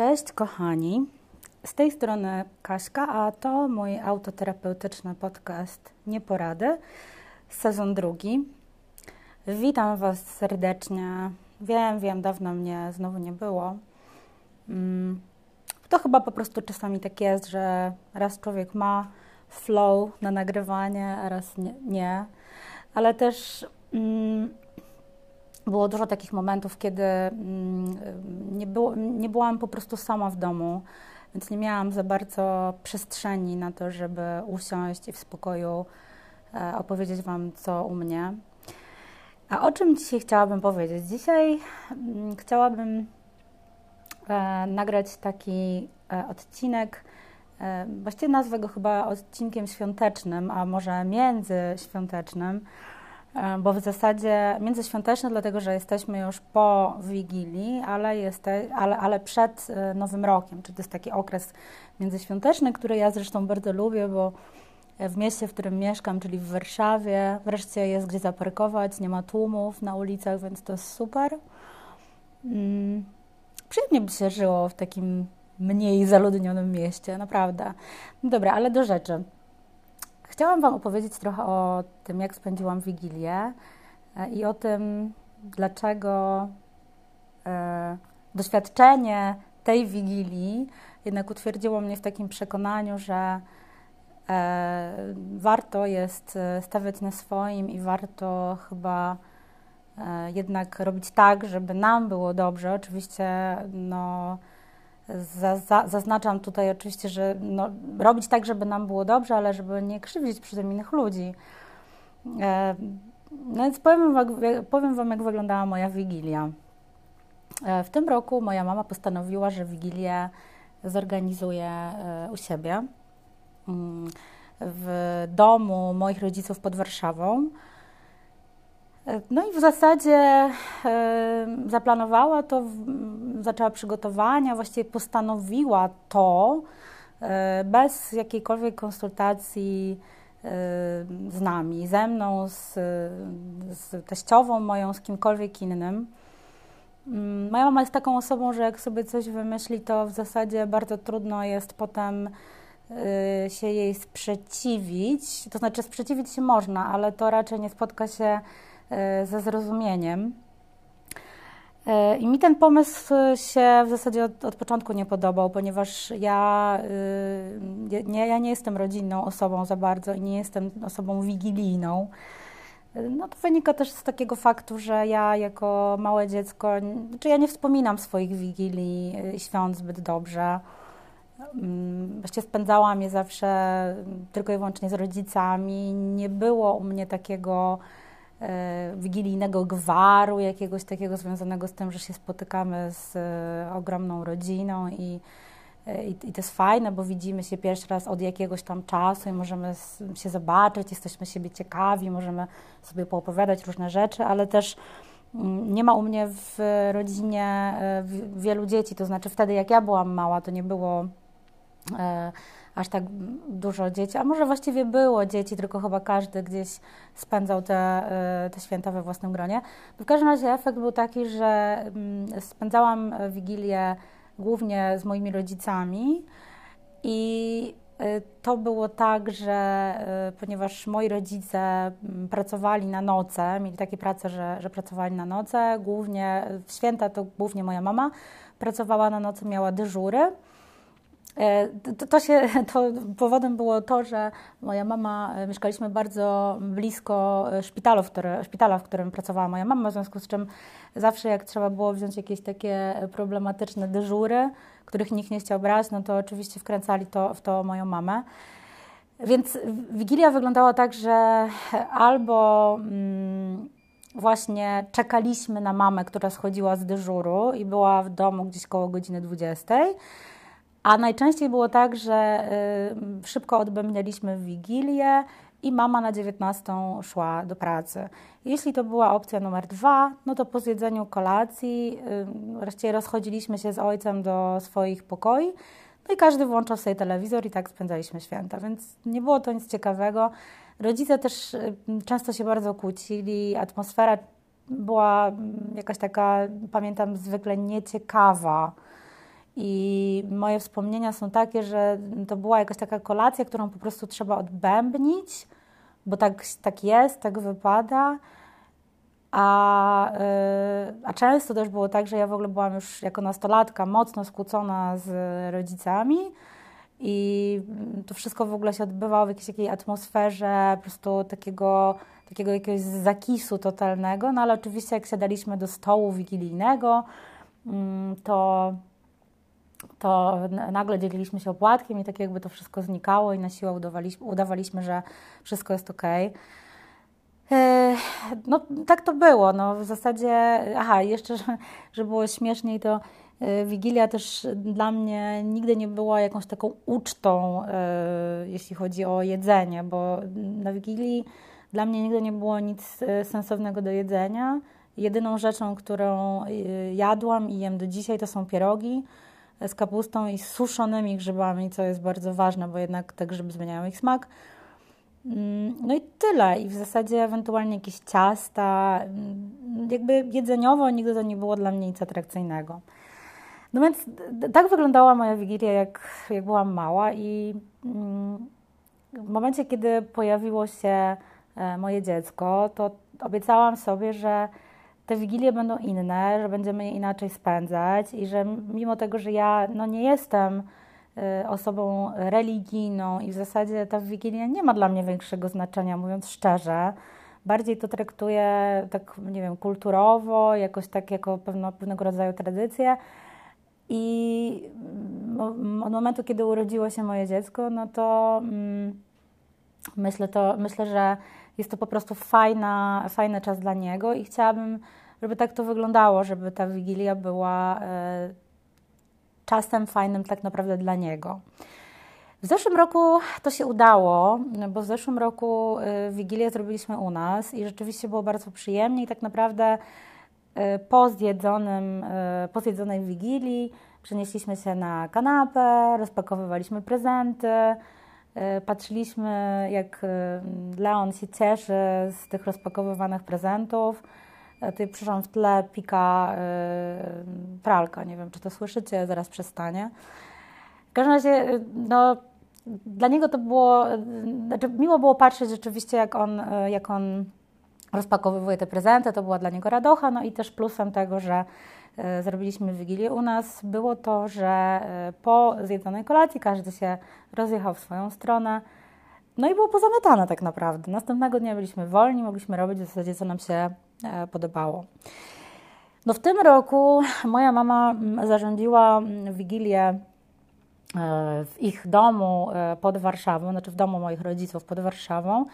Cześć kochani, z tej strony Kaśka, a to mój autoterapeutyczny podcast Nieporady, sezon drugi. Witam Was serdecznie. Wiem, wiem, dawno mnie znowu nie było. Mm, to chyba po prostu czasami tak jest, że raz człowiek ma flow na nagrywanie, a raz nie. nie. Ale też mm, było dużo takich momentów, kiedy mm, nie, było, nie byłam po prostu sama w domu, więc nie miałam za bardzo przestrzeni na to, żeby usiąść i w spokoju e, opowiedzieć Wam, co u mnie. A o czym dzisiaj chciałabym powiedzieć? Dzisiaj mm, chciałabym e, nagrać taki e, odcinek, właściwie nazwę go chyba odcinkiem świątecznym, a może międzyświątecznym, bo w zasadzie międzyświąteczne, dlatego że jesteśmy już po Wigilii, ale, jeste, ale, ale przed e, Nowym Rokiem, czyli to jest taki okres międzyświąteczny, który ja zresztą bardzo lubię, bo w mieście, w którym mieszkam, czyli w Warszawie, wreszcie jest gdzie zaparkować, nie ma tłumów na ulicach, więc to jest super. Hmm. Przyjemnie by się żyło w takim mniej zaludnionym mieście, naprawdę. No dobra, ale do rzeczy. Chciałam Wam opowiedzieć trochę o tym, jak spędziłam Wigilię e, i o tym, dlaczego e, doświadczenie tej Wigilii jednak utwierdziło mnie w takim przekonaniu, że e, warto jest stawiać na swoim i warto chyba jednak robić tak, żeby nam było dobrze. Oczywiście, no zaznaczam tutaj oczywiście, że no, robić tak, żeby nam było dobrze, ale żeby nie krzywdzić przy tym innych ludzi. E, no więc powiem, powiem Wam, jak wyglądała moja wigilia. E, w tym roku moja mama postanowiła, że wigilię zorganizuje e, u siebie mm, w domu moich rodziców pod Warszawą. No i w zasadzie zaplanowała to, zaczęła przygotowania, właściwie postanowiła to e, bez jakiejkolwiek konsultacji z nami, ze mną, z, z teściową moją, z kimkolwiek innym. Mm, moja mama jest taką osobą, że jak sobie coś wymyśli, to w zasadzie bardzo trudno jest potem e, się jej sprzeciwić. To znaczy, sprzeciwić się można, ale to raczej nie spotka się E, ze zrozumieniem. E, I mi ten pomysł się w zasadzie od, od początku nie podobał, ponieważ ja, y, nie, ja nie jestem rodzinną osobą za bardzo i nie jestem osobą wigilijną. No to wynika też z takiego faktu, że ja jako małe dziecko, czy znaczy ja nie wspominam swoich wigilii świąt zbyt dobrze. Mm, właściwie spędzałam je zawsze tylko i wyłącznie z rodzicami. Nie było u mnie takiego E, wigilijnego gwaru, jakiegoś takiego związanego z tym, że się spotykamy z e, ogromną rodziną i, e, i, i to jest fajne, bo widzimy się pierwszy raz od jakiegoś tam czasu i możemy się zobaczyć, jesteśmy siebie ciekawi, możemy sobie poopowiadać różne rzeczy, ale też mm, nie ma u mnie w rodzinie wielu dzieci, to znaczy wtedy jak ja byłam mała, to nie było aż tak dużo dzieci, a może właściwie było dzieci, tylko chyba każdy gdzieś spędzał te, e, te święta we własnym gronie. W każdym razie efekt był taki, że mm, spędzałam Wigilię głównie z moimi rodzicami i e, to było tak, że e, ponieważ moi rodzice mm, pracowali na noce, mieli takie prace, że, że pracowali na noce, głównie w święta to głównie moja mama pracowała na nocy, miała dyżury. E, to, się, to powodem było to, że moja mama, e, mieszkaliśmy bardzo blisko e, szpitalu, w które, szpitala, w którym pracowała moja mama, w związku z czym zawsze jak trzeba było wziąć jakieś takie problematyczne dyżury, których nikt nie chciał brać, no to oczywiście wkręcali to, w to moją mamę. Więc Wigilia wyglądała tak, że albo mm, właśnie czekaliśmy na mamę, która schodziła z dyżuru i była w domu gdzieś koło godziny 20, a najczęściej było tak, że y, szybko odbębnialiśmy wigilię i mama na 19 szła do pracy. Jeśli to była opcja numer dwa, no to po zjedzeniu kolacji y, wreszcie rozchodziliśmy się z ojcem do swoich pokoi, no i każdy włączał sobie telewizor i tak spędzaliśmy święta, więc nie było to nic ciekawego. Rodzice też y, często się bardzo kłócili, atmosfera była jakaś taka, pamiętam, zwykle nieciekawa I moje wspomnienia są takie, że to była jakaś taka kolacja, którą po prostu trzeba odbębnić, bo tak, tak jest, tak wypada. A, yy, a często też było tak, że ja w ogóle byłam już jako nastolatka mocno skłócona z rodzicami i to wszystko w ogóle się odbywało w jakiejś takiej atmosferze po prostu takiego, takiego jakiegoś zakisu totalnego, no ale oczywiście jak siadaliśmy do stołu wigilijnego, mm, to to nagle dzieliliśmy się opłatkiem i tak jakby to wszystko znikało i na siłę udawaliśmy, udawaliśmy że wszystko jest ok. E, no tak to było. No, w zasadzie, aha, jeszcze, że było śmieszniej, to e, Wigilia też dla mnie nigdy nie była jakąś taką ucztą, e, jeśli chodzi o jedzenie, bo na Wigilii dla mnie nigdy nie było nic sensownego do jedzenia. Jedyną rzeczą, którą jadłam i jem do dzisiaj, to są pierogi z kapustą i z suszonymi grzybami, co jest bardzo ważne, bo jednak te grzyby zmieniają ich smak. Mm, no i tyle. I w zasadzie ewentualnie jakieś ciasta. Mm, jakby jedzeniowo nigdy to nie było dla mnie nic atrakcyjnego. No więc tak wyglądała moja wigilia, jak, jak byłam mała i mm, w momencie, kiedy pojawiło się e, moje dziecko, to obiecałam sobie, że te wigilie będą inne, że będziemy je inaczej spędzać i że mimo tego, że ja no, nie jestem y, osobą religijną i w zasadzie ta wigilia nie ma dla mnie większego znaczenia, mówiąc szczerze. Bardziej to traktuję tak, nie wiem, kulturowo, jakoś tak jako pewno, pewnego rodzaju tradycję. I od momentu, kiedy urodziło się moje dziecko, no to mm, myślę, to, myślę, że jest to po prostu fajna, fajny czas dla niego i chciałabym, żeby tak to wyglądało, żeby ta wigilia była e, czasem fajnym tak naprawdę dla niego. W zeszłym roku to się udało, bo w zeszłym roku e, Wigilię zrobiliśmy u nas i rzeczywiście było bardzo przyjemnie i tak naprawdę e, po, zjedzonym, po zjedzonej Wigilii przenieśliśmy się na kanapę, rozpakowywaliśmy prezenty, patrzyliśmy, jak Leon się cieszy z tych rozpakowywanych prezentów. E, tutaj przyszłam w tle pika pralka. Nie wiem, czy to słyszycie, zaraz przestanie. W każdym razie, no, dla niego to było, znaczy miło było patrzeć rzeczywiście, jak on, jak on rozpakowywuje te prezenty. To była dla niego radocha, no i też plusem tego, że E, zrobiliśmy Wigilię u nas, było to, że e, po zjedzonej kolacji każdy się rozjechał w swoją stronę. No i było pozamiatane tak naprawdę. Następnego dnia byliśmy wolni, mogliśmy robić w zasadzie, co nam się e, podobało. No w tym roku moja mama mm, zarządziła mm, Wigilię w ich domu pod Warszawą, znaczy w domu moich rodziców pod Warszawą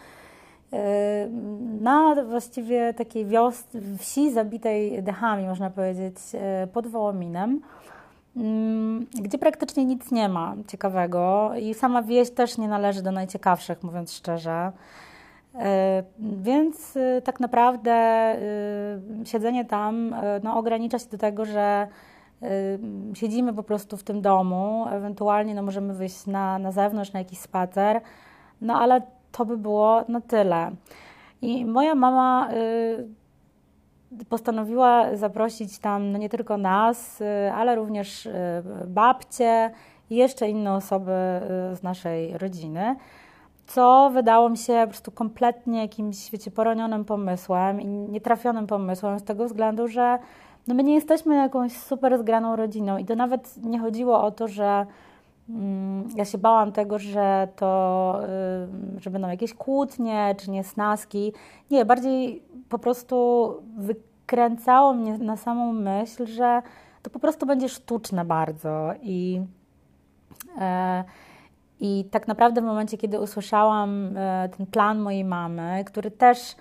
na właściwie takiej wsi zabitej dechami, można powiedzieć, e, pod Wołominem, mm, gdzie praktycznie nic nie ma ciekawego i sama wieś też nie należy do najciekawszych, mówiąc szczerze. E, więc e, tak naprawdę siedzenie tam no, ogranicza się do tego, że siedzimy po prostu w tym domu, ewentualnie no, możemy wyjść na, na zewnątrz, na jakiś spacer, no ale to by było na tyle. I moja mama y, postanowiła zaprosić tam no nie tylko nas, y, ale również y, babcie i jeszcze inne osoby z naszej rodziny, co wydało mi się po prostu kompletnie jakimś, wiecie, poronionym pomysłem i nietrafionym pomysłem z tego względu, że no my nie jesteśmy jakąś super zgraną rodziną i to nawet nie chodziło o to, że Mm, ja się bałam tego, że to, y, że będą jakieś kłótnie czy niesnaski. Nie, bardziej po prostu wykręcało mnie na samą myśl, że to po prostu będzie sztuczne bardzo i e, i tak naprawdę w momencie, kiedy usłyszałam e, ten plan mojej mamy, który też,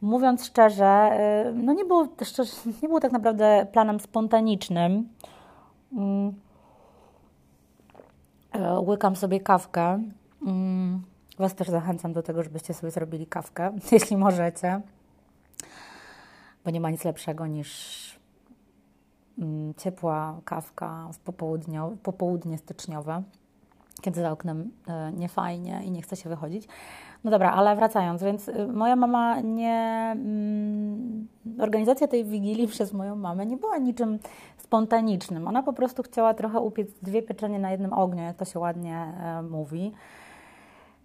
mówiąc szczerze, e, no nie był, nie był tak naprawdę planem spontanicznym, mm, E, łykam sobie kawkę. Mm, was też zachęcam do tego, żebyście sobie zrobili kawkę, jeśli możecie, bo nie ma nic lepszego niż mm, ciepła kawka w popołudnie styczniowe, kiedy za oknem e, nie fajnie i nie chce się wychodzić. No dobra, ale wracając, więc y, moja mama nie. Mm, organizacja tej wigilii przez moją mamę nie była niczym spontanicznym. Ona po prostu chciała trochę upiec dwie pieczenie na jednym ogniu, jak to się ładnie e, mówi.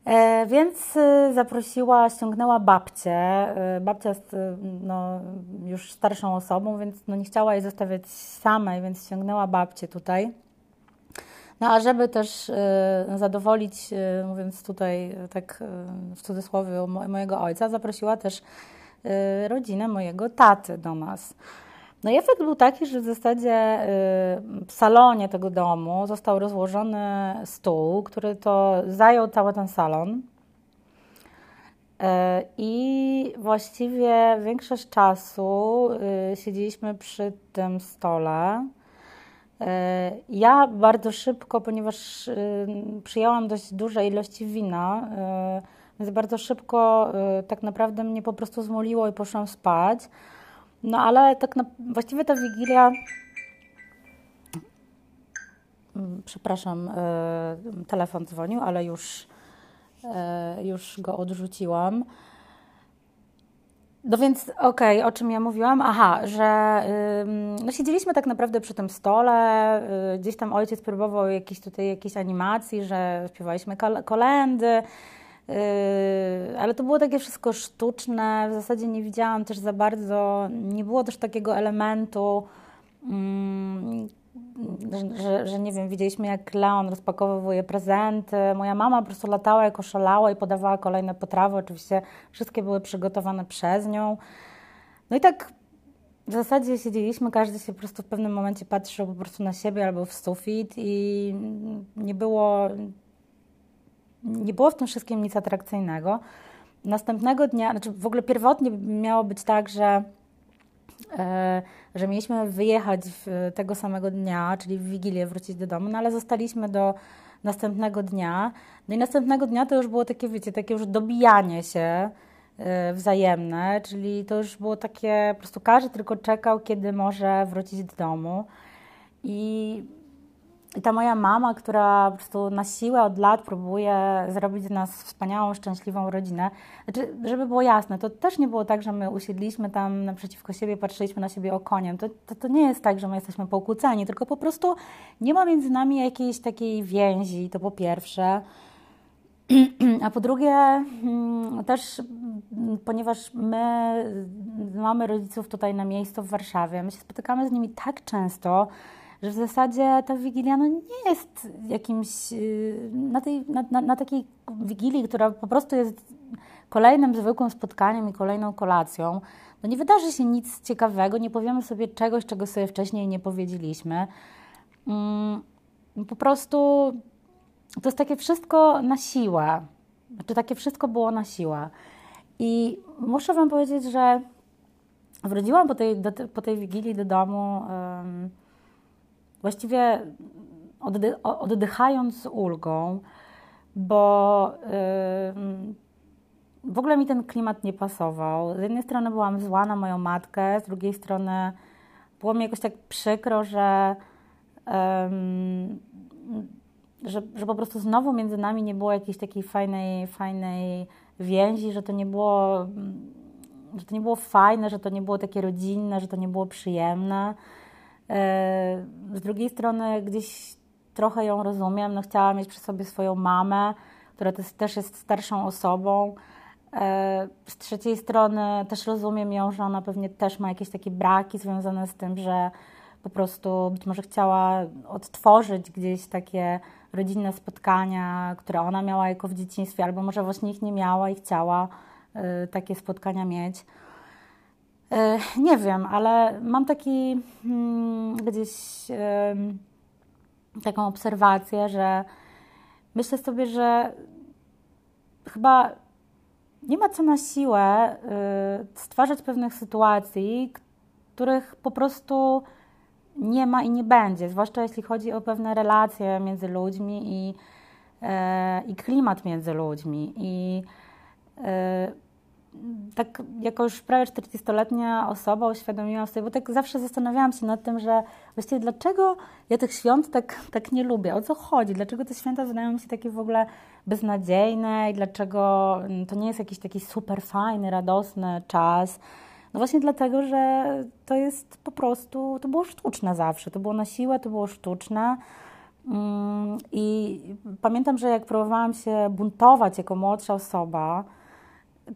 E, więc e, zaprosiła, ściągnęła babcię. Babcia jest e, no, już starszą osobą, więc no, nie chciała jej zostawiać samej, więc ściągnęła babcię tutaj. No a żeby też e, zadowolić, e, mówiąc tutaj tak w cudzysłowie mojego ojca, zaprosiła też rodzinę mojego taty do nas. No i efekt był taki, że w zasadzie w salonie tego domu został rozłożony stół, który to zajął cały ten salon. I właściwie większość czasu siedzieliśmy przy tym stole. E, ja bardzo szybko, ponieważ y, przyjęłam dość duże ilości wina, e, więc bardzo szybko e, tak naprawdę mnie po prostu zmoliło i poszłam spać. No ale tak na, właściwie ta wigilia. Mm, przepraszam, telefon dzwonił, ale już, już go odrzuciłam. No więc okej, okay, o czym ja mówiłam? Aha, że yy, no siedzieliśmy tak naprawdę przy tym stole, yy, gdzieś tam ojciec próbował jakiejś tutaj jakiejś animacji, że śpiewaliśmy kolendy, yy, ale to było takie wszystko sztuczne, w zasadzie nie widziałam też za bardzo, nie było też takiego elementu mm, że, że nie wiem, widzieliśmy jak Leon rozpakowuje prezenty. Moja mama po prostu latała jako szalała i podawała kolejne potrawy. Oczywiście wszystkie były przygotowane przez nią. No i tak w zasadzie siedzieliśmy, każdy się po prostu w pewnym momencie patrzył po prostu na siebie albo w sufit i nie było, nie było w tym wszystkim nic atrakcyjnego. Następnego dnia, znaczy w ogóle pierwotnie miało być tak, że że mieliśmy wyjechać tego samego dnia, czyli w Wigilię wrócić do domu, no ale zostaliśmy do następnego dnia. No i następnego dnia to już było takie, wiecie, takie już dobijanie się e, wzajemne, czyli to już było takie, po prostu każdy tylko czekał, kiedy może wrócić do domu. I i ta moja mama, która po prostu na siłę od lat próbuje zrobić z nas wspaniałą, szczęśliwą rodzinę. Znaczy, żeby było jasne, to też nie było tak, że my usiedliśmy tam naprzeciwko siebie, patrzyliśmy na siebie okoniem. To, to, to nie jest tak, że my jesteśmy pokłóceni, tylko po prostu nie ma między nami jakiejś takiej więzi, to po pierwsze. A po drugie, mm, też ponieważ my mamy rodziców tutaj na miejscu w Warszawie, my się spotykamy z nimi tak często, że w zasadzie ta Wigilia no, nie jest jakimś, y, na, tej, na, na, na takiej Wigilii, która po prostu jest kolejnym zwykłym spotkaniem i kolejną kolacją, no nie wydarzy się nic ciekawego, nie powiemy sobie czegoś, czego sobie wcześniej nie powiedzieliśmy. Mm, po prostu to jest takie wszystko na siłę. Znaczy takie wszystko było na siłę. I muszę Wam powiedzieć, że wróciłam po tej, do, po tej Wigilii do domu właściwie oddy oddychając z ulgą, bo yy, w ogóle mi ten klimat nie pasował. Z jednej strony byłam zła na moją matkę, z drugiej strony było mi jakoś tak przykro, że, yy, że, że po prostu znowu między nami nie było jakiejś takiej fajnej, fajnej więzi, że to nie było, że to nie było fajne, że to nie było takie rodzinne, że to nie było przyjemne. Z drugiej strony gdzieś trochę ją rozumiem, no chciałam mieć przy sobie swoją mamę, która też jest starszą osobą. E, z trzeciej strony też rozumiem ją, że ona pewnie też ma jakieś takie braki związane z tym, że po prostu być może chciała odtworzyć gdzieś takie rodzinne spotkania, które ona miała jako w dzieciństwie, albo może właśnie ich nie miała i chciała e, takie spotkania mieć. E, nie wiem, ale mam taki hmm, gdzieś taką obserwację, że myślę sobie, że chyba nie ma co na siłę y, stwarzać pewnych sytuacji, których po prostu nie ma i nie będzie, zwłaszcza jeśli chodzi o pewne relacje między ludźmi i, e, i klimat między ludźmi. I e, tak jako już prawie 40-letnia osoba uświadomiłam sobie, bo tak zawsze zastanawiałam się nad tym, że właściwie dlaczego ja tych świąt tak, tak nie lubię, o co chodzi, dlaczego te święta wydają mi się takie w ogóle beznadziejne i dlaczego mm, to nie jest jakiś taki super fajny, radosny czas. No właśnie dlatego, że to jest po prostu, to było sztuczne zawsze, to było na siłę, to było sztuczne. Mm, I pamiętam, że jak próbowałam się buntować jako młodsza osoba,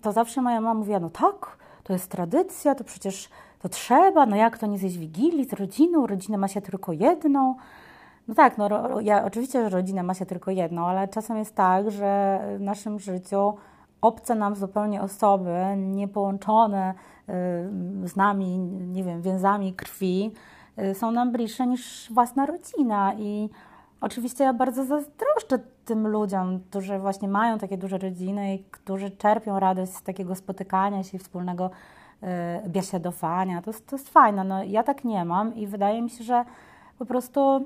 to zawsze moja mama mówiła, no tak, to jest tradycja, to przecież to trzeba, no jak to nie zjeść Wigilii z rodziną, rodzinę ma się tylko jedną. No tak, no ja oczywiście, że rodzinę ma się tylko jedną, ale czasem jest tak, że w naszym życiu obce nam zupełnie osoby, niepołączone y, z nami, nie wiem, więzami krwi, y, są nam bliższe niż własna rodzina i Oczywiście ja bardzo zazdroszczę tym ludziom, którzy właśnie mają takie duże rodziny i którzy czerpią radość z takiego spotykania się i wspólnego y, biesiadowania. To, to jest fajne. No, ja tak nie mam i wydaje mi się, że po prostu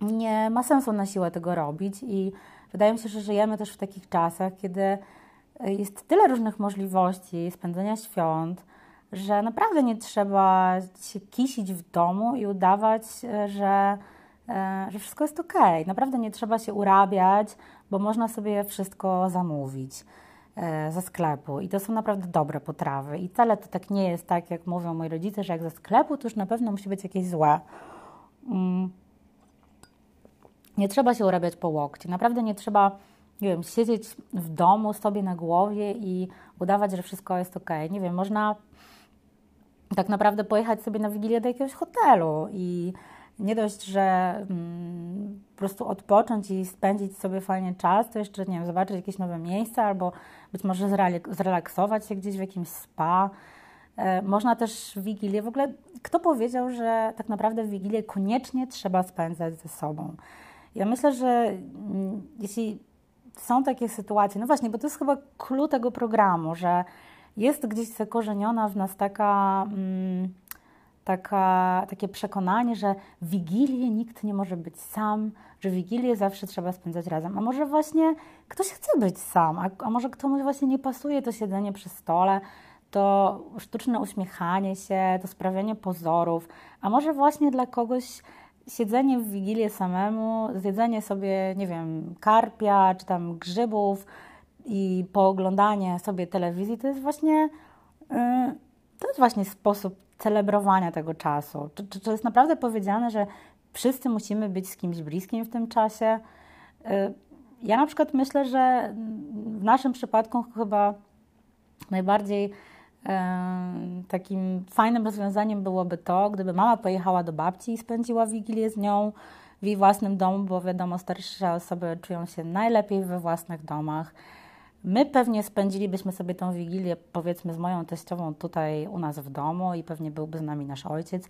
nie ma sensu na siłę tego robić i wydaje mi się, że żyjemy też w takich czasach, kiedy jest tyle różnych możliwości spędzenia świąt, że naprawdę nie trzeba się kisić w domu i udawać, że E, że wszystko jest ok. Naprawdę nie trzeba się urabiać, bo można sobie wszystko zamówić e, ze sklepu i to są naprawdę dobre potrawy. I wcale to tak nie jest tak, jak mówią moi rodzice, że jak ze sklepu, to już na pewno musi być jakieś złe. Mm. Nie trzeba się urabiać po łokcie. Naprawdę nie trzeba, nie wiem, siedzieć w domu sobie na głowie i udawać, że wszystko jest ok. Nie wiem, można tak naprawdę pojechać sobie na wigilię do jakiegoś hotelu i nie dość, że mm, po prostu odpocząć i spędzić sobie fajnie czas, to jeszcze, nie wiem, zobaczyć jakieś nowe miejsca albo być może zrelaksować się gdzieś w jakimś spa. E, można też w Wigilię, w ogóle kto powiedział, że tak naprawdę w Wigilię koniecznie trzeba spędzać ze sobą? Ja myślę, że mm, jeśli są takie sytuacje, no właśnie, bo to jest chyba clue tego programu, że jest gdzieś zakorzeniona w nas taka... Mm, taka, takie przekonanie, że w Wigilię nikt nie może być sam, że Wigilię zawsze trzeba spędzać razem. A może właśnie ktoś chce być sam, a, a może komuś właśnie nie pasuje to siedzenie przy stole, to sztuczne uśmiechanie się, to sprawianie pozorów, a może właśnie dla kogoś siedzenie w Wigilię samemu, zjedzenie sobie, nie wiem, karpia czy tam grzybów i pooglądanie sobie telewizji, to jest właśnie, yy, to jest właśnie sposób celebrowania tego czasu? Czy, czy, jest naprawdę powiedziane, że wszyscy musimy być z kimś bliskim w tym czasie? Y, ja na przykład myślę, że w naszym przypadku chyba najbardziej takim fajnym rozwiązaniem byłoby to, gdyby mama pojechała do babci i spędziła wigilię z nią w jej własnym domu, bo wiadomo, starsze osoby czują się najlepiej we własnych domach. My pewnie spędzilibyśmy sobie tą wigilię, powiedzmy, z moją teściową tutaj u nas w domu i pewnie byłby z nami nasz ojciec.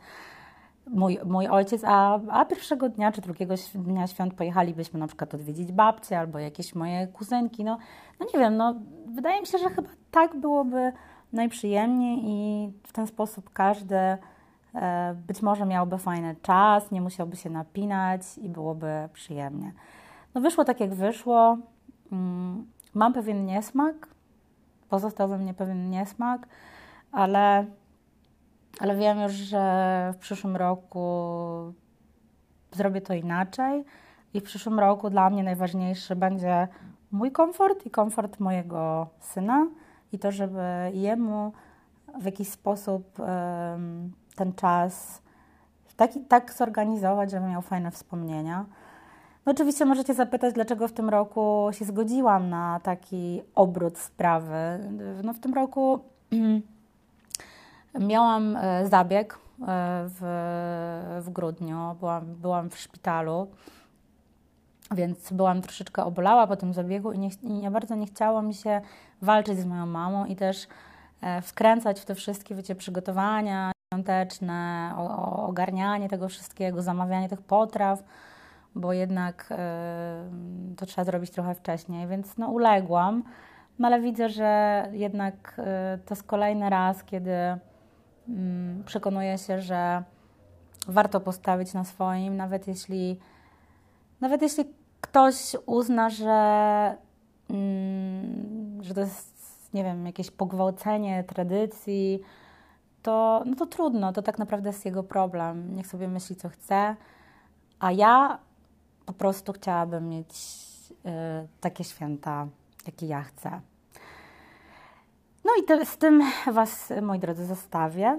Mój, mój ojciec, a, a pierwszego dnia czy drugiego dnia świąt pojechalibyśmy na przykład odwiedzić babcię albo jakieś moje kuzynki. No, no nie wiem, no wydaje mi się, że chyba tak byłoby najprzyjemniej i w ten sposób każdy e, być może miałby fajny czas, nie musiałby się napinać i byłoby przyjemnie. No wyszło tak jak wyszło. Mm, Mam pewien niesmak, pozostał we mnie pewien niesmak, ale, ale wiem już, że w przyszłym roku zrobię to inaczej i w przyszłym roku dla mnie najważniejszy będzie mój komfort i komfort mojego syna i to, żeby jemu w jakiś sposób ten czas tak zorganizować, żeby miał fajne wspomnienia. No oczywiście możecie zapytać, dlaczego w tym roku się zgodziłam na taki obrót sprawy. No w tym roku miałam e, zabieg e, w, w grudniu, byłam, byłam w szpitalu, więc byłam troszeczkę obolała po tym zabiegu i nie, nie bardzo nie chciało mi się walczyć z moją mamą i też e, wkręcać w te wszystkie, wiecie, przygotowania świąteczne, ogarnianie tego wszystkiego, zamawianie tych potraw bo jednak e, to trzeba zrobić trochę wcześniej, więc no uległam, no ale widzę, że jednak e, to jest kolejny raz, kiedy mm, przekonuję się, że warto postawić na swoim, nawet jeśli, nawet jeśli ktoś uzna, że, mm, że to jest nie wiem, jakieś pogwałcenie tradycji, to, no to trudno, to tak naprawdę jest jego problem. Niech sobie myśli, co chce, a ja po prostu chciałabym mieć y, takie święta, jakie ja chcę. No i to, z tym Was, moi drodzy, zostawię,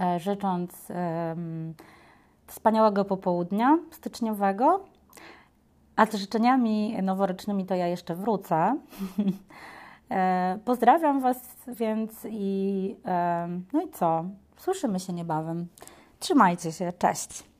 e, życząc wspaniałego popołudnia styczniowego. A z życzeniami noworocznymi to ja jeszcze wrócę. E, pozdrawiam Was więc i no i co? Słyszymy się niebawem. Trzymajcie się, cześć.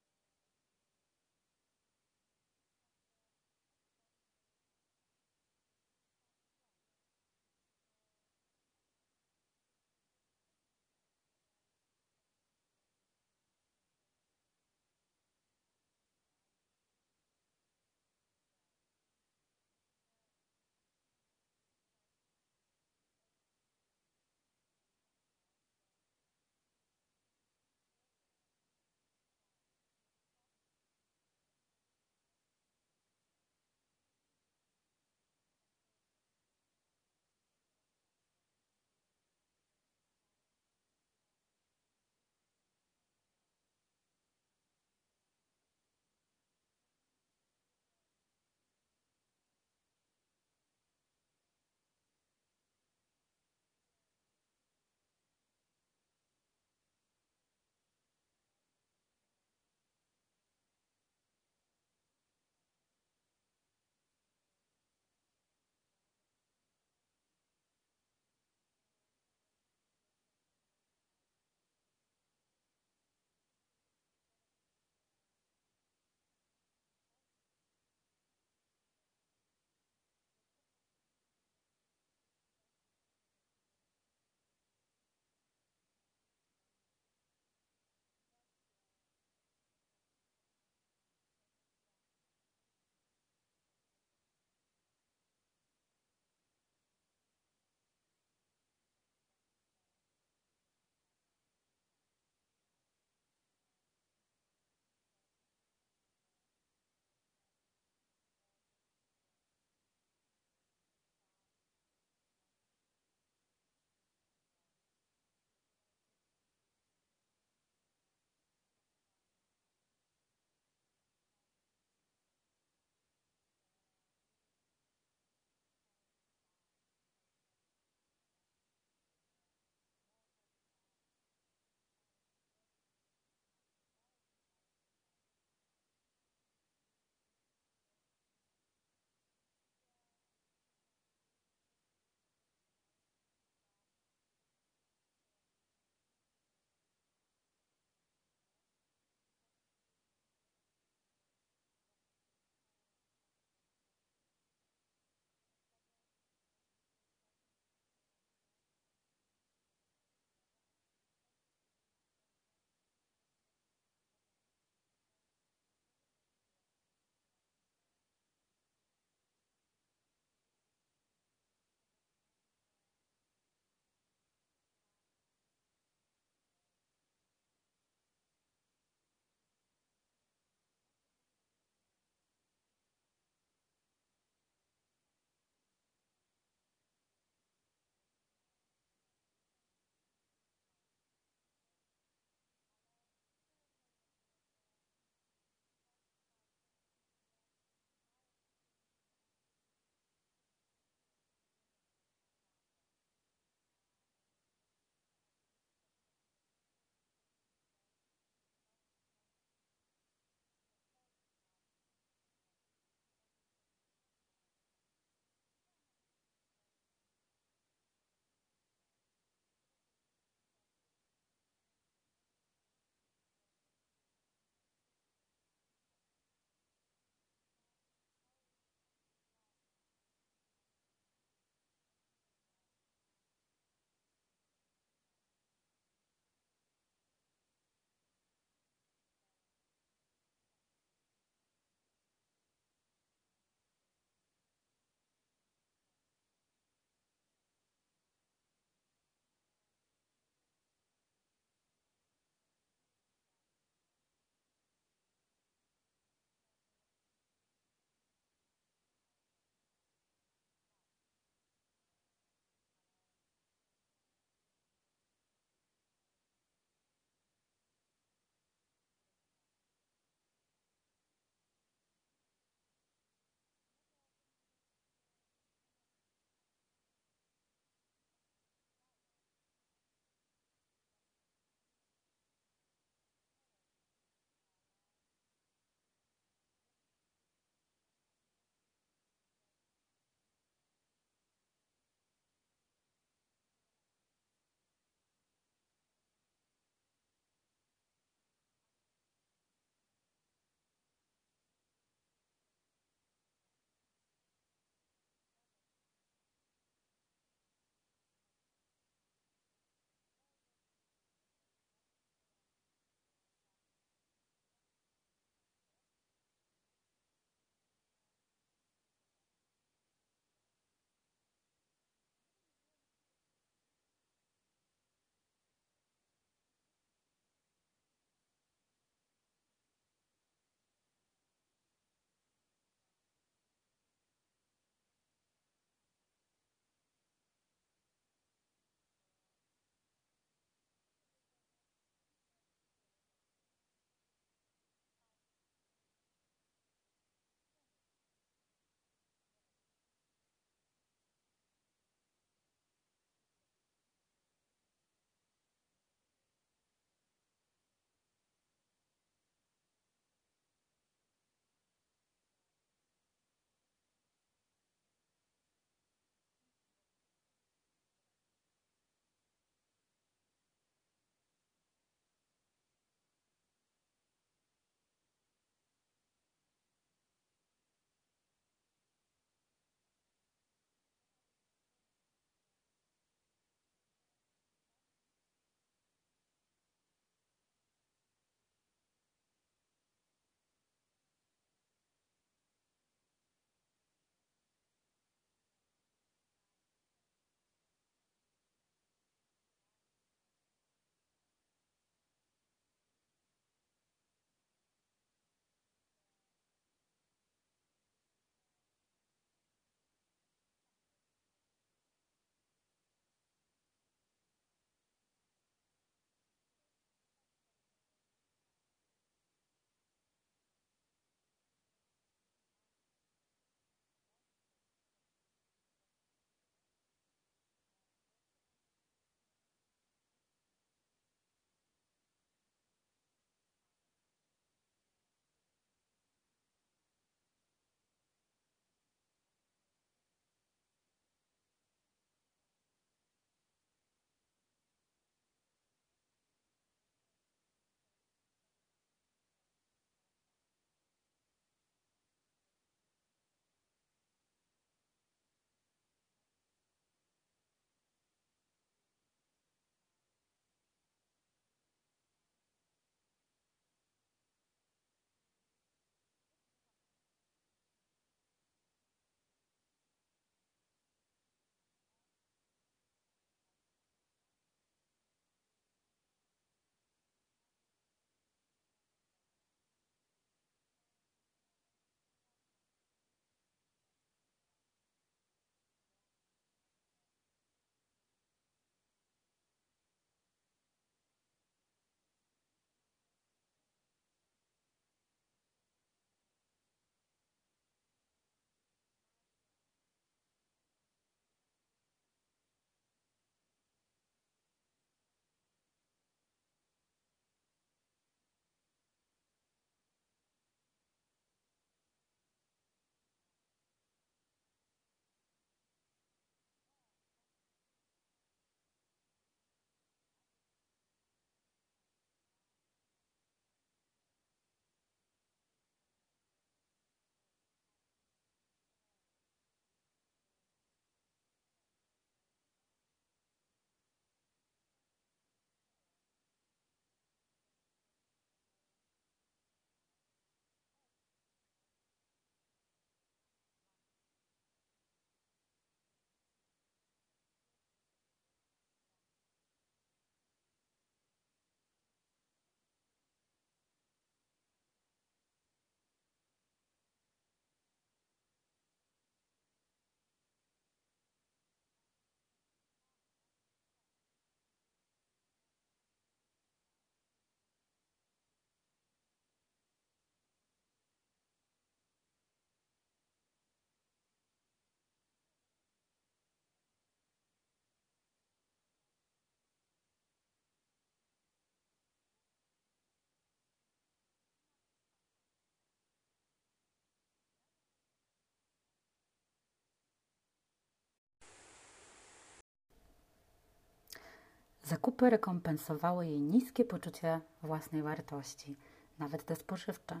Zakupy rekompensowały jej niskie poczucie własnej wartości, nawet te spożywcze.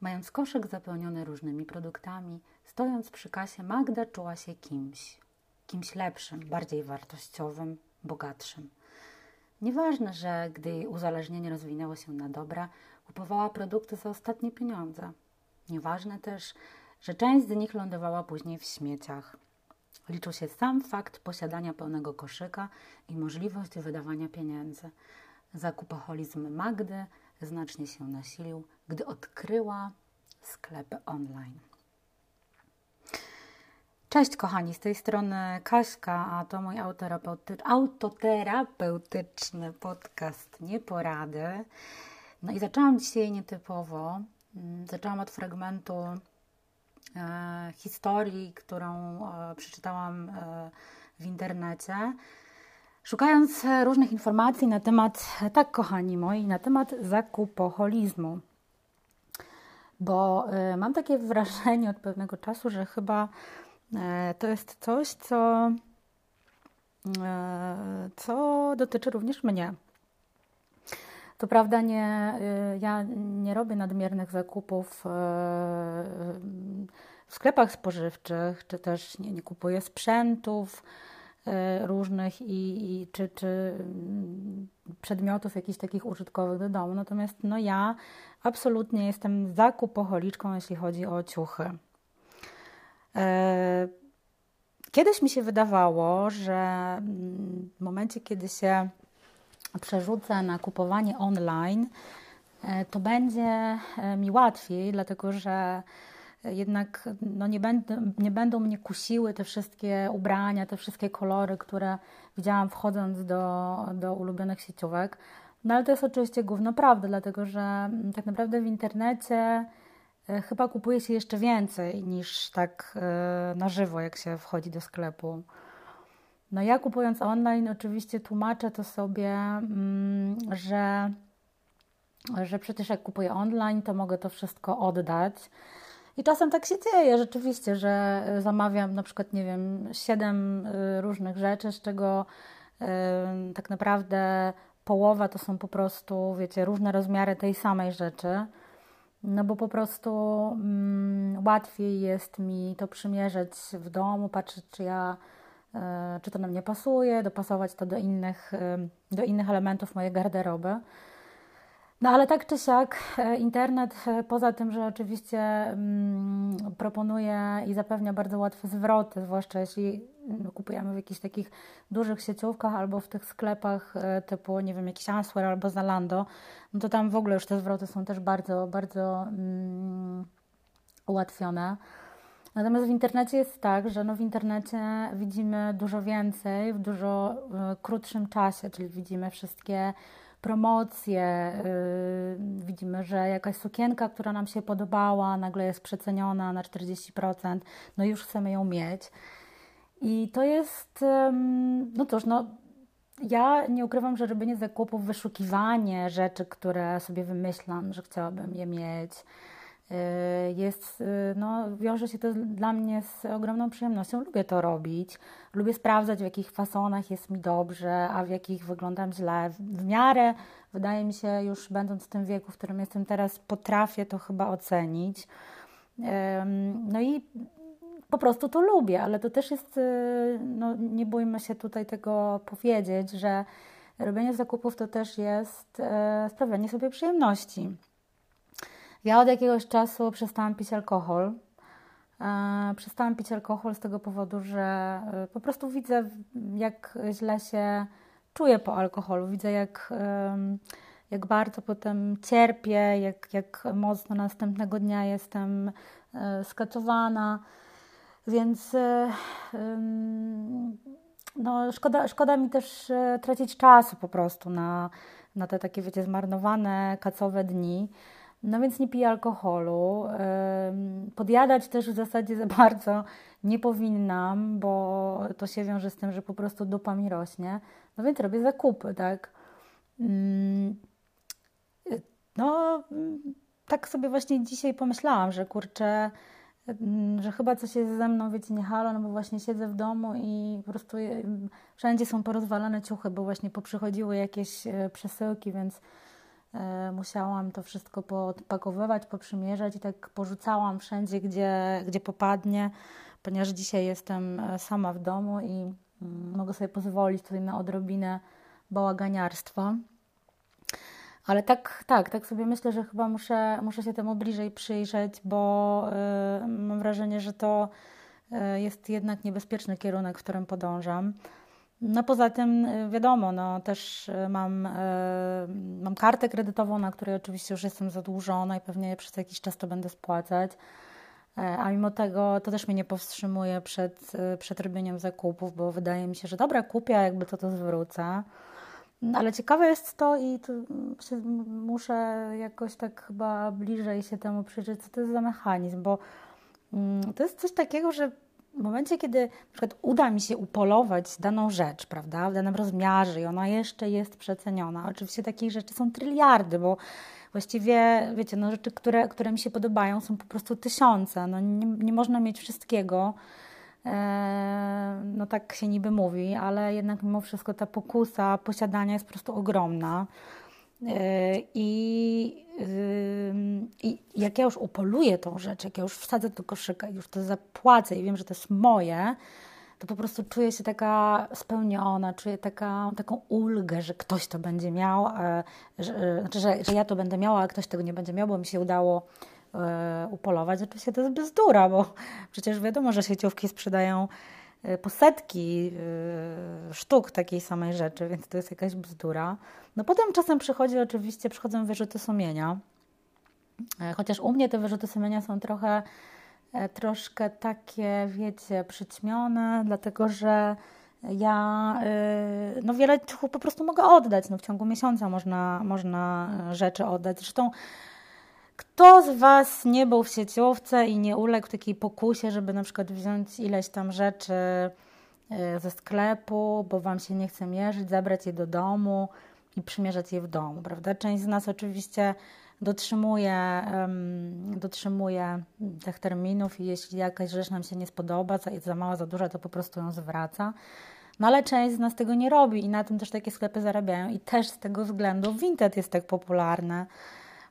Mając koszyk zapełniony różnymi produktami, stojąc przy kasie, Magda czuła się kimś, kimś lepszym, bardziej wartościowym, bogatszym. Nieważne, że gdy jej uzależnienie rozwinęło się na dobra, kupowała produkty za ostatnie pieniądze. Nieważne też, że część z nich lądowała później w śmieciach. Liczył się sam fakt posiadania pełnego koszyka i możliwość wydawania pieniędzy. Zakupoholizm Magdy znacznie się nasilił, gdy odkryła sklepy online. Cześć kochani, z tej strony Kaśka, a to mój autoterapeutyczny podcast Nieporady. No i zaczęłam dzisiaj nietypowo. Mm, zaczęłam od fragmentu historii, którą e, przeczytałam e, w internecie. Szukając różnych informacji na temat, tak kochani moi, na temat zakupoholizmu. Bo mam takie wrażenie od pewnego czasu, że chyba to jest coś, co, co dotyczy również mnie. To prawda, nie, ja nie robię nadmiernych zakupów w sklepach spożywczych, czy też nie, nie kupuję sprzętów różnych i, i czy, czy mm, przedmiotów jakichś takich użytkowych do domu. Natomiast no ja absolutnie jestem zakupoholiczką, jeśli chodzi o ciuchy. Kiedyś mi się wydawało, że mm, w momencie, kiedy się przerzucę na kupowanie online, e, to będzie e, mi łatwiej, dlatego że jednak no nie, będę, nie będą mnie kusiły te wszystkie ubrania, te wszystkie kolory, które widziałam wchodząc do, do ulubionych sieciówek. No ale to jest oczywiście gówno prawda, dlatego że mm, tak naprawdę w internecie e, chyba kupuje się jeszcze więcej niż tak na żywo, jak się wchodzi do sklepu. No ja kupując online oczywiście tłumaczę to sobie, mm, że, że przecież jak kupuję online, to mogę to wszystko oddać. I czasem tak się dzieje rzeczywiście, że zamawiam na przykład, nie wiem, siedem y, różnych rzeczy, z czego y, tak naprawdę połowa to są po prostu, wiecie, różne rozmiary tej samej rzeczy. No bo po prostu mm, łatwiej jest mi to przymierzyć w domu, patrzeć, czy ja, czy to na mnie pasuje, dopasować to do innych, do innych elementów mojej garderoby. No ale tak czy siak, e, internet, e, poza tym, że oczywiście mm, proponuje i zapewnia bardzo łatwe zwroty, zwłaszcza jeśli mm, kupujemy w jakichś takich dużych sieciówkach albo w tych sklepach e, typu, nie wiem, jakiś Answer albo Zalando, no to tam w ogóle już te zwroty są też bardzo, bardzo mm, ułatwione. Natomiast w internecie jest tak, że no w internecie widzimy dużo więcej w dużo krótszym czasie, czyli widzimy wszystkie promocje, yy, widzimy, że jakaś sukienka, która nam się podobała, nagle jest przeceniona na 40%, no już chcemy ją mieć. I to jest, no cóż, no ja nie ukrywam, że robienie zakupów, wyszukiwanie rzeczy, które sobie wymyślam, że chciałabym je mieć, jest, y, no, wiąże się to dla mnie z ogromną przyjemnością. Lubię to robić. Lubię sprawdzać, w jakich fasonach jest mi dobrze, a w jakich wyglądam źle. W miarę, wydaje mi się, już będąc w tym wieku, w którym jestem teraz, potrafię to chyba ocenić. No i po prostu to lubię, ale to też jest, y, no, nie bójmy się tutaj tego powiedzieć, że robienie zakupów to też jest sprawianie sobie przyjemności. Ja od jakiegoś czasu przestałam pić alkohol. E, przestałam pić alkohol z tego powodu, że e, po prostu widzę, jak źle się czuję po alkoholu. Widzę, jak, jak bardzo potem cierpię, jak, jak mocno następnego dnia jestem e, skatowana. Więc no, szkoda, szkoda mi też tracić czasu po prostu na, na te takie, wiecie, zmarnowane, kacowe dni. No więc nie piję alkoholu. Podjadać też w zasadzie za bardzo nie powinnam, bo to się wiąże z tym, że po prostu dupa mi rośnie. No więc robię zakupy, tak. Mm, no, tak sobie właśnie dzisiaj pomyślałam, że kurczę, mm, że chyba coś jest ze mną, wiecie, nie halo, no bo właśnie siedzę w domu i po prostu wszędzie są porozwalane ciuchy, bo właśnie poprzychodziły jakieś przesyłki, więc musiałam to wszystko podpakowywać, poprzymierzać i tak porzucałam wszędzie, gdzie, gdzie popadnie, ponieważ dzisiaj jestem sama w domu i mm, mogę sobie pozwolić tutaj na odrobinę bałaganiarstwa. Ale tak, tak, tak sobie myślę, że chyba muszę, muszę się temu bliżej przyjrzeć, bo y, mam wrażenie, że to jest jednak niebezpieczny kierunek, w którym podążam. No poza tym y, wiadomo, no też mam, mam kartę kredytową, na której oczywiście już jestem zadłużona i pewnie przez jakiś czas to będę spłacać. A mimo tego to też mnie nie powstrzymuje przed, przed robieniem zakupów, bo wydaje mi się, że dobra, kupię, jakby to to zwrócę. Ale ciekawe jest to i to muszę jakoś tak chyba bliżej się temu przyjrzeć, co to jest za mechanizm, bo mm, to jest coś takiego, że w momencie, kiedy na przykład uda mi się upolować daną rzecz, prawda, w danym rozmiarze i ona jeszcze jest przeceniona, oczywiście takich rzeczy są tryliardy, bo właściwie, wiecie, no rzeczy, które, które mi się podobają są po prostu tysiące, no nie, nie można mieć wszystkiego, E, no tak się niby mówi, ale jednak mimo wszystko ta pokusa posiadania jest po prostu ogromna. E, I, I jak ja już upoluję tą rzecz, jak ja już wsadzę do koszyka, już to zapłacę i wiem, że to jest moje, to po prostu czuję się taka spełniona, czuję taka, taką ulgę, że ktoś to będzie miał, e, że, znaczy, że, że ja to będę miała, a ktoś tego nie będzie miał, bo mi się udało E, upolować. Oczywiście to jest bzdura, bo przecież wiadomo, że sieciówki sprzedają e, po setki e, sztuk takiej samej rzeczy, więc to jest jakaś bzdura. No potem czasem przychodzi oczywiście, przychodzą wyrzuty sumienia, chociaż u mnie te wyrzuty sumienia są trochę troszkę takie, wiecie, przyćmione, dlatego że ja no wiele ciuchów po prostu mogę oddać. No w ciągu miesiąca można, można rzeczy oddać. Zresztą kto z Was nie był w sieciówce i nie uległ takiej pokusie, żeby na przykład wziąć ileś tam rzeczy e, ze sklepu, bo Wam się nie chce mierzyć, zabrać je do domu i przymierzać je w domu, prawda? Część z nas oczywiście dotrzymuje, um, dotrzymuje tych terminów i jeśli jakaś rzecz nam się nie spodoba, jest za mała, za duża, to po prostu ją zwraca. No ale część z nas tego nie robi i na tym też takie sklepy zarabiają i też z tego względu Vinted jest tak popularne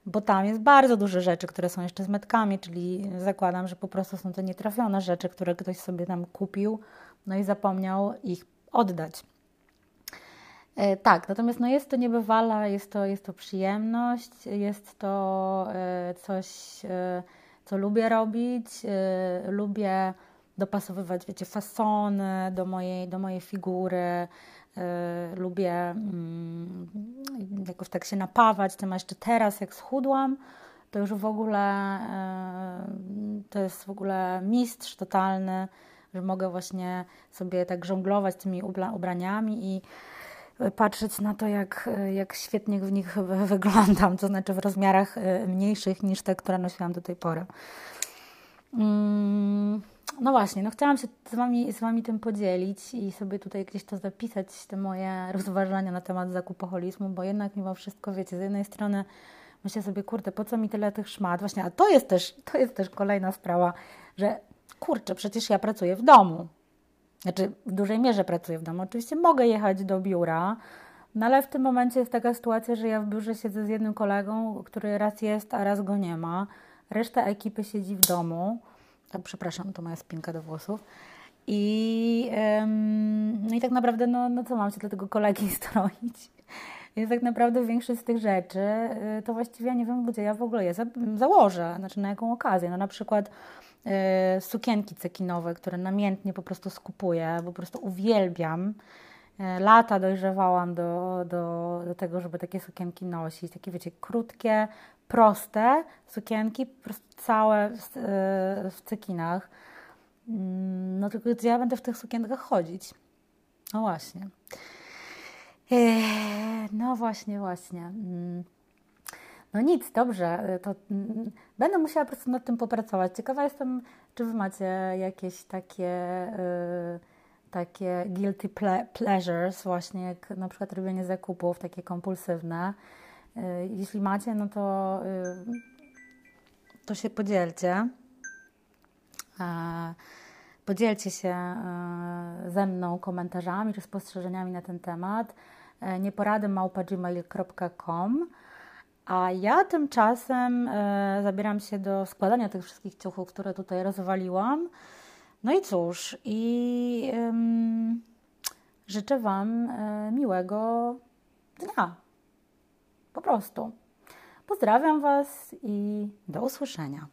bo tam jest bardzo dużo rzeczy, które są jeszcze z metkami, czyli zakładam, że po prostu są to nietrafione rzeczy, które ktoś sobie tam kupił, no i zapomniał ich oddać. E, tak, natomiast no jest to niebywala, jest to, jest to przyjemność, jest to e, coś, e, co lubię robić, e, lubię dopasowywać, wiecie, fasony do mojej, do mojej figury, lubię mm, jakoś tak się napawać tym, a jeszcze teraz jak schudłam, to już w ogóle y, to jest w ogóle mistrz totalny, że mogę właśnie sobie tak żonglować tymi ubraniami i patrzeć na to, jak, jak świetnie w nich wyglądam, to znaczy w rozmiarach y, mniejszych niż te, które nosiłam do tej pory. Mm. No właśnie, no chciałam się z wami, z wami tym podzielić i sobie tutaj gdzieś to zapisać, te moje rozważania na temat zakupoholizmu, bo jednak mimo wszystko, wiecie, z jednej strony myślę sobie, kurde, po co mi tyle tych szmat? Właśnie, a to jest też, to jest też kolejna sprawa, że kurczę, przecież ja pracuję w domu. Znaczy, w dużej mierze pracuję w domu. Oczywiście mogę jechać do biura, no ale w tym momencie jest taka sytuacja, że ja w biurze siedzę z jednym kolegą, który raz jest, a raz go nie ma. Reszta ekipy siedzi w domu przepraszam, to moja spinka do włosów. I, ym, no i tak naprawdę, no, no co mam się do tego kolegi stroić? Więc tak naprawdę większość z tych rzeczy y, to właściwie ja nie wiem, gdzie ja w ogóle je za, założę, znaczy na jaką okazję. No na przykład y, sukienki cekinowe, które namiętnie po prostu skupuję, po prostu uwielbiam. Y, lata dojrzewałam do, do, do tego, żeby takie sukienki nosić. Takie, wiecie, krótkie, proste sukienki, całe w, e, w cekinach. Mm, no tylko ja będę w tych sukienkach chodzić. No właśnie. No właśnie, właśnie. Mm. No nic, dobrze. To mm, będę musiała po prostu nad tym popracować. Ciekawa jestem, czy wy macie jakieś takie, e, takie guilty pleasures, właśnie jak na przykład robienie zakupów, takie kompulsywne. E, jeśli macie, no to, e, to się podzielcie. Podzielcie się ze mną komentarzami czy spostrzeżeniami na ten temat. Nieporady małpa.gmail.com a ja tymczasem e, zabieram się do składania tych wszystkich ciuchów, które tutaj rozwaliłam. No i cóż, i życzę Wam e, miłego dnia. Po prostu. Pozdrawiam Was i do usłyszenia.